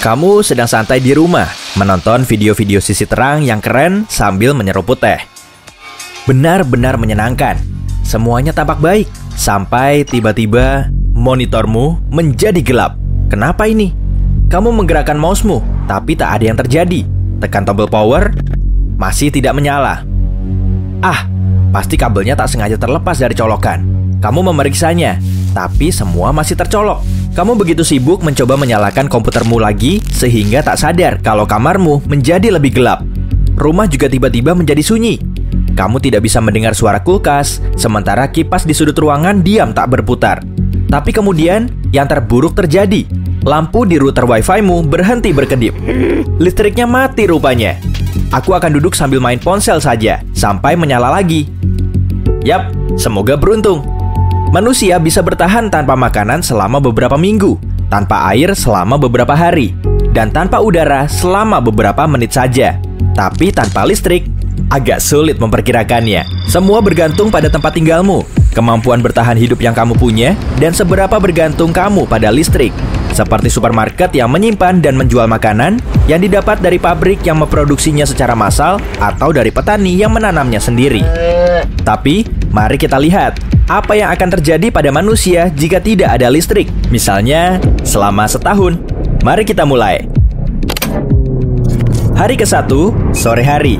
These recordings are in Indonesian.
Kamu sedang santai di rumah, menonton video-video sisi terang yang keren sambil menyeruput teh. Benar-benar menyenangkan. Semuanya tampak baik, sampai tiba-tiba monitormu menjadi gelap. Kenapa ini? Kamu menggerakkan mousemu, tapi tak ada yang terjadi. Tekan tombol power, masih tidak menyala. Ah, pasti kabelnya tak sengaja terlepas dari colokan. Kamu memeriksanya, tapi semua masih tercolok. Kamu begitu sibuk mencoba menyalakan komputermu lagi sehingga tak sadar kalau kamarmu menjadi lebih gelap. Rumah juga tiba-tiba menjadi sunyi. Kamu tidak bisa mendengar suara kulkas, sementara kipas di sudut ruangan diam tak berputar. Tapi kemudian, yang terburuk terjadi. Lampu di router wifi-mu berhenti berkedip. Listriknya mati rupanya. Aku akan duduk sambil main ponsel saja, sampai menyala lagi. Yap, semoga beruntung. Manusia bisa bertahan tanpa makanan selama beberapa minggu, tanpa air selama beberapa hari, dan tanpa udara selama beberapa menit saja. Tapi tanpa listrik, agak sulit memperkirakannya. Semua bergantung pada tempat tinggalmu, kemampuan bertahan hidup yang kamu punya, dan seberapa bergantung kamu pada listrik. Seperti supermarket yang menyimpan dan menjual makanan yang didapat dari pabrik yang memproduksinya secara massal atau dari petani yang menanamnya sendiri. Tapi, mari kita lihat apa yang akan terjadi pada manusia jika tidak ada listrik. Misalnya, selama setahun. Mari kita mulai. Hari ke-1, sore hari.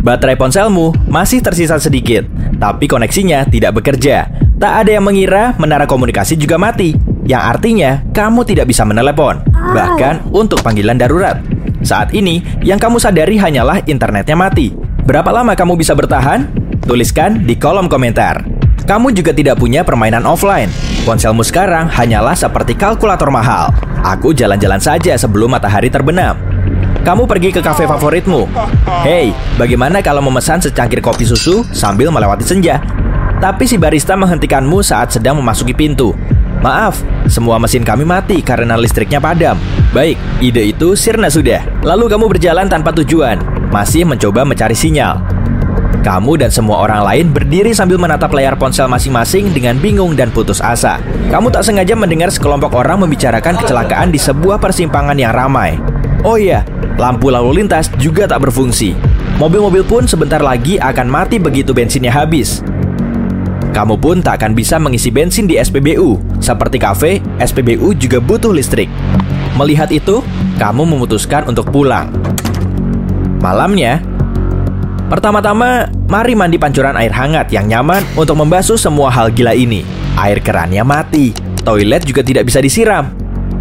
Baterai ponselmu masih tersisa sedikit, tapi koneksinya tidak bekerja. Tak ada yang mengira menara komunikasi juga mati, yang artinya kamu tidak bisa menelepon, bahkan untuk panggilan darurat. Saat ini, yang kamu sadari hanyalah internetnya mati. Berapa lama kamu bisa bertahan? Tuliskan di kolom komentar. Kamu juga tidak punya permainan offline. Ponselmu sekarang hanyalah seperti kalkulator mahal. Aku jalan-jalan saja sebelum matahari terbenam. Kamu pergi ke kafe favoritmu. Hey, bagaimana kalau memesan secangkir kopi susu sambil melewati senja? Tapi si barista menghentikanmu saat sedang memasuki pintu. Maaf, semua mesin kami mati karena listriknya padam. Baik, ide itu sirna sudah. Lalu kamu berjalan tanpa tujuan, masih mencoba mencari sinyal. Kamu dan semua orang lain berdiri sambil menatap layar ponsel masing-masing dengan bingung dan putus asa. Kamu tak sengaja mendengar sekelompok orang membicarakan kecelakaan di sebuah persimpangan yang ramai. Oh iya, lampu lalu lintas juga tak berfungsi. Mobil-mobil pun sebentar lagi akan mati begitu bensinnya habis. Kamu pun tak akan bisa mengisi bensin di SPBU. Seperti kafe, SPBU juga butuh listrik. Melihat itu, kamu memutuskan untuk pulang. Malamnya, pertama-tama mari mandi pancuran air hangat yang nyaman untuk membasuh semua hal gila ini. Air kerannya mati, toilet juga tidak bisa disiram.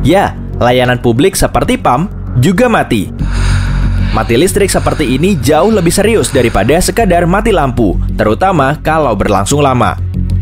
Ya, layanan publik seperti PAM juga mati. Mati listrik seperti ini jauh lebih serius daripada sekadar mati lampu, terutama kalau berlangsung lama.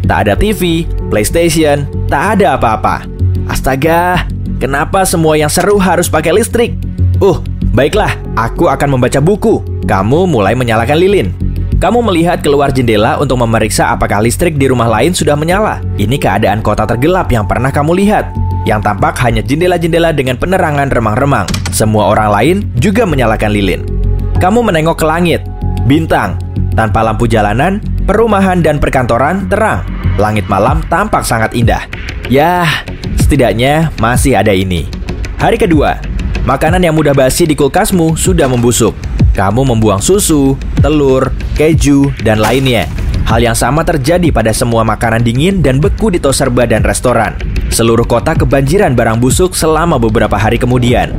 Tak ada TV, PlayStation, tak ada apa-apa. Astaga, kenapa semua yang seru harus pakai listrik? Uh, baiklah, aku akan membaca buku. Kamu mulai menyalakan lilin. Kamu melihat keluar jendela untuk memeriksa apakah listrik di rumah lain sudah menyala. Ini keadaan kota tergelap yang pernah kamu lihat. Yang tampak hanya jendela-jendela dengan penerangan remang-remang. Semua orang lain juga menyalakan lilin. Kamu menengok ke langit, bintang. Tanpa lampu jalanan, perumahan dan perkantoran terang. Langit malam tampak sangat indah. Yah, setidaknya masih ada ini. Hari kedua, makanan yang mudah basi di kulkasmu sudah membusuk. Kamu membuang susu, telur, keju, dan lainnya. Hal yang sama terjadi pada semua makanan dingin dan beku di toserba dan restoran. Seluruh kota kebanjiran barang busuk selama beberapa hari kemudian.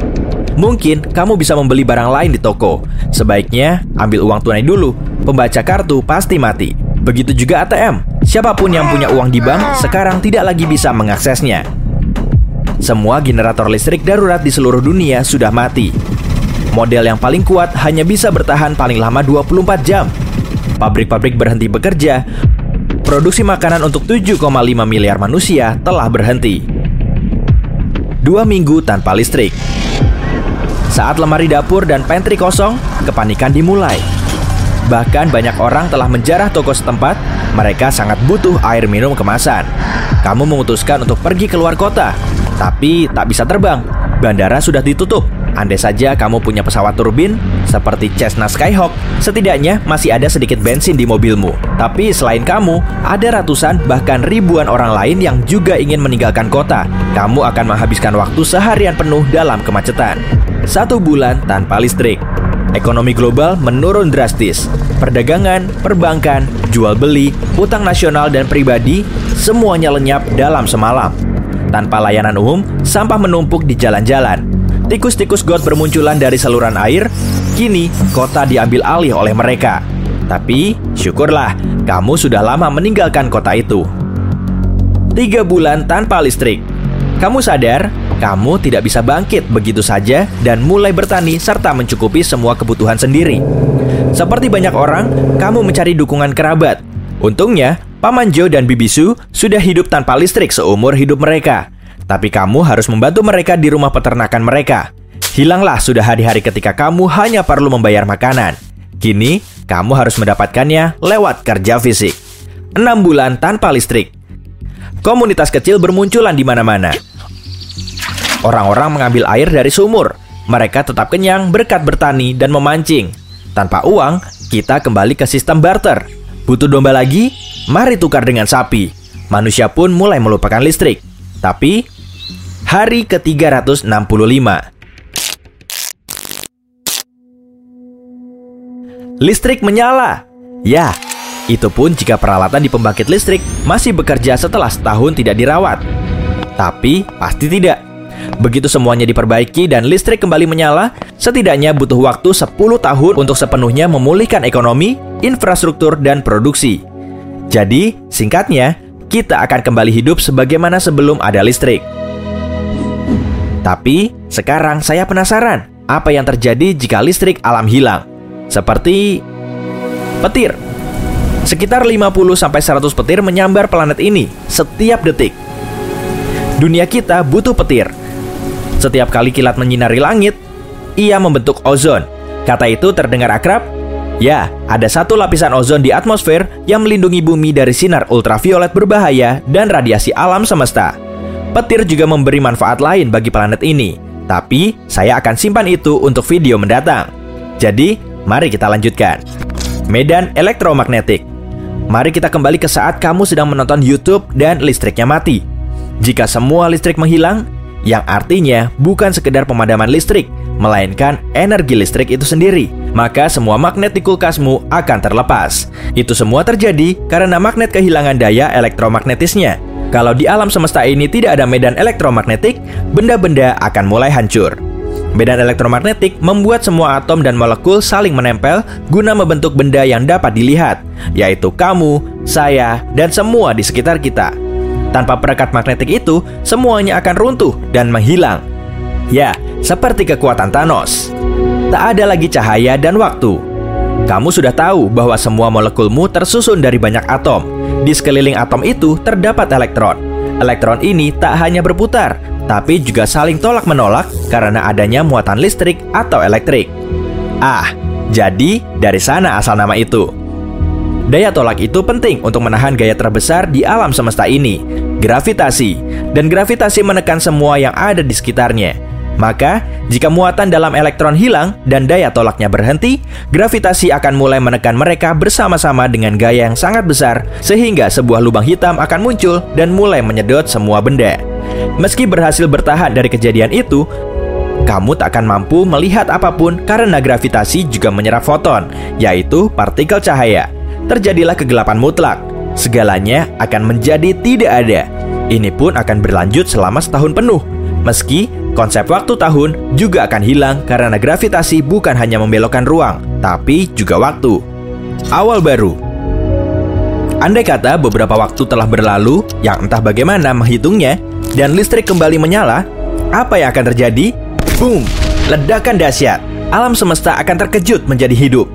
Mungkin kamu bisa membeli barang lain di toko. Sebaiknya ambil uang tunai dulu. Pembaca kartu pasti mati. Begitu juga ATM. Siapa pun yang punya uang di bank sekarang tidak lagi bisa mengaksesnya. Semua generator listrik darurat di seluruh dunia sudah mati. Model yang paling kuat hanya bisa bertahan paling lama 24 jam. Pabrik-pabrik berhenti bekerja, produksi makanan untuk 7,5 miliar manusia telah berhenti. Dua minggu tanpa listrik. Saat lemari dapur dan pantry kosong, kepanikan dimulai. Bahkan banyak orang telah menjarah toko setempat, mereka sangat butuh air minum kemasan. Kamu memutuskan untuk pergi keluar kota, tapi tak bisa terbang. Bandara sudah ditutup. Andai saja kamu punya pesawat turbin seperti Cessna Skyhawk, setidaknya masih ada sedikit bensin di mobilmu. Tapi selain kamu, ada ratusan bahkan ribuan orang lain yang juga ingin meninggalkan kota. Kamu akan menghabiskan waktu seharian penuh dalam kemacetan. Satu bulan tanpa listrik. Ekonomi global menurun drastis. Perdagangan, perbankan, jual beli, utang nasional dan pribadi, semuanya lenyap dalam semalam. Tanpa layanan umum, sampah menumpuk di jalan-jalan Tikus-tikus got bermunculan dari saluran air, kini kota diambil alih oleh mereka. Tapi, syukurlah, kamu sudah lama meninggalkan kota itu. Tiga bulan tanpa listrik. Kamu sadar, kamu tidak bisa bangkit begitu saja dan mulai bertani serta mencukupi semua kebutuhan sendiri. Seperti banyak orang, kamu mencari dukungan kerabat. Untungnya, Paman Joe dan Bibi Su sudah hidup tanpa listrik seumur hidup mereka. Tapi kamu harus membantu mereka di rumah peternakan mereka. Hilanglah sudah hari-hari ketika kamu hanya perlu membayar makanan. Kini, kamu harus mendapatkannya lewat kerja fisik. 6 bulan tanpa listrik. Komunitas kecil bermunculan di mana-mana. Orang-orang mengambil air dari sumur. Mereka tetap kenyang berkat bertani dan memancing. Tanpa uang, kita kembali ke sistem barter. Butuh domba lagi? Mari tukar dengan sapi. Manusia pun mulai melupakan listrik. Tapi hari ke-365. Listrik menyala. Ya, itu pun jika peralatan di pembangkit listrik masih bekerja setelah setahun tidak dirawat. Tapi pasti tidak. Begitu semuanya diperbaiki dan listrik kembali menyala, setidaknya butuh waktu 10 tahun untuk sepenuhnya memulihkan ekonomi, infrastruktur, dan produksi. Jadi, singkatnya, kita akan kembali hidup sebagaimana sebelum ada listrik. Tapi sekarang saya penasaran apa yang terjadi jika listrik alam hilang. Seperti petir. Sekitar 50-100 petir menyambar planet ini setiap detik. Dunia kita butuh petir. Setiap kali kilat menyinari langit, ia membentuk ozon. Kata itu terdengar akrab? Ya, ada satu lapisan ozon di atmosfer yang melindungi bumi dari sinar ultraviolet berbahaya dan radiasi alam semesta. Petir juga memberi manfaat lain bagi planet ini, tapi saya akan simpan itu untuk video mendatang. Jadi, mari kita lanjutkan. Medan elektromagnetik. Mari kita kembali ke saat kamu sedang menonton YouTube dan listriknya mati. Jika semua listrik menghilang, yang artinya bukan sekedar pemadaman listrik, melainkan energi listrik itu sendiri, maka semua magnet di kulkasmu akan terlepas. Itu semua terjadi karena magnet kehilangan daya elektromagnetisnya. Kalau di alam semesta ini tidak ada medan elektromagnetik, benda-benda akan mulai hancur. Medan elektromagnetik membuat semua atom dan molekul saling menempel guna membentuk benda yang dapat dilihat, yaitu kamu, saya, dan semua di sekitar kita. Tanpa perekat magnetik itu, semuanya akan runtuh dan menghilang. Ya, seperti kekuatan Thanos. Tak ada lagi cahaya dan waktu. Kamu sudah tahu bahwa semua molekulmu tersusun dari banyak atom, di sekeliling atom itu terdapat elektron. Elektron ini tak hanya berputar, tapi juga saling tolak-menolak karena adanya muatan listrik atau elektrik. Ah, jadi dari sana asal nama itu. Daya tolak itu penting untuk menahan gaya terbesar di alam semesta ini, gravitasi, dan gravitasi menekan semua yang ada di sekitarnya. Maka, jika muatan dalam elektron hilang dan daya tolaknya berhenti, gravitasi akan mulai menekan mereka bersama-sama dengan gaya yang sangat besar, sehingga sebuah lubang hitam akan muncul dan mulai menyedot semua benda. Meski berhasil bertahan dari kejadian itu, kamu tak akan mampu melihat apa pun karena gravitasi juga menyerap foton, yaitu partikel cahaya. Terjadilah kegelapan mutlak. Segalanya akan menjadi tidak ada. Ini pun akan berlanjut selama setahun penuh. Meski Konsep waktu tahun juga akan hilang karena gravitasi bukan hanya membelokkan ruang, tapi juga waktu. Awal baru Andai kata beberapa waktu telah berlalu, yang entah bagaimana menghitungnya, dan listrik kembali menyala, apa yang akan terjadi? Boom! Ledakan dahsyat. Alam semesta akan terkejut menjadi hidup.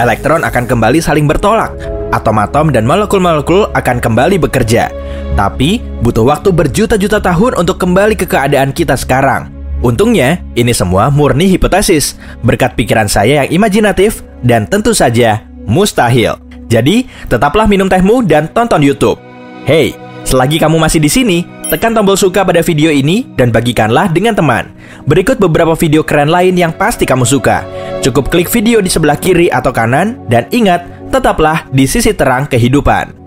Elektron akan kembali saling bertolak. Atom-atom dan molekul-molekul akan kembali bekerja. Tapi, butuh waktu berjuta-juta tahun untuk kembali ke keadaan kita sekarang. Untungnya, ini semua murni hipotesis, berkat pikiran saya yang imajinatif dan tentu saja mustahil. Jadi, tetaplah minum tehmu dan tonton YouTube. Hey, selagi kamu masih di sini, tekan tombol suka pada video ini dan bagikanlah dengan teman. Berikut beberapa video keren lain yang pasti kamu suka. Cukup klik video di sebelah kiri atau kanan dan ingat, tetaplah di sisi terang kehidupan.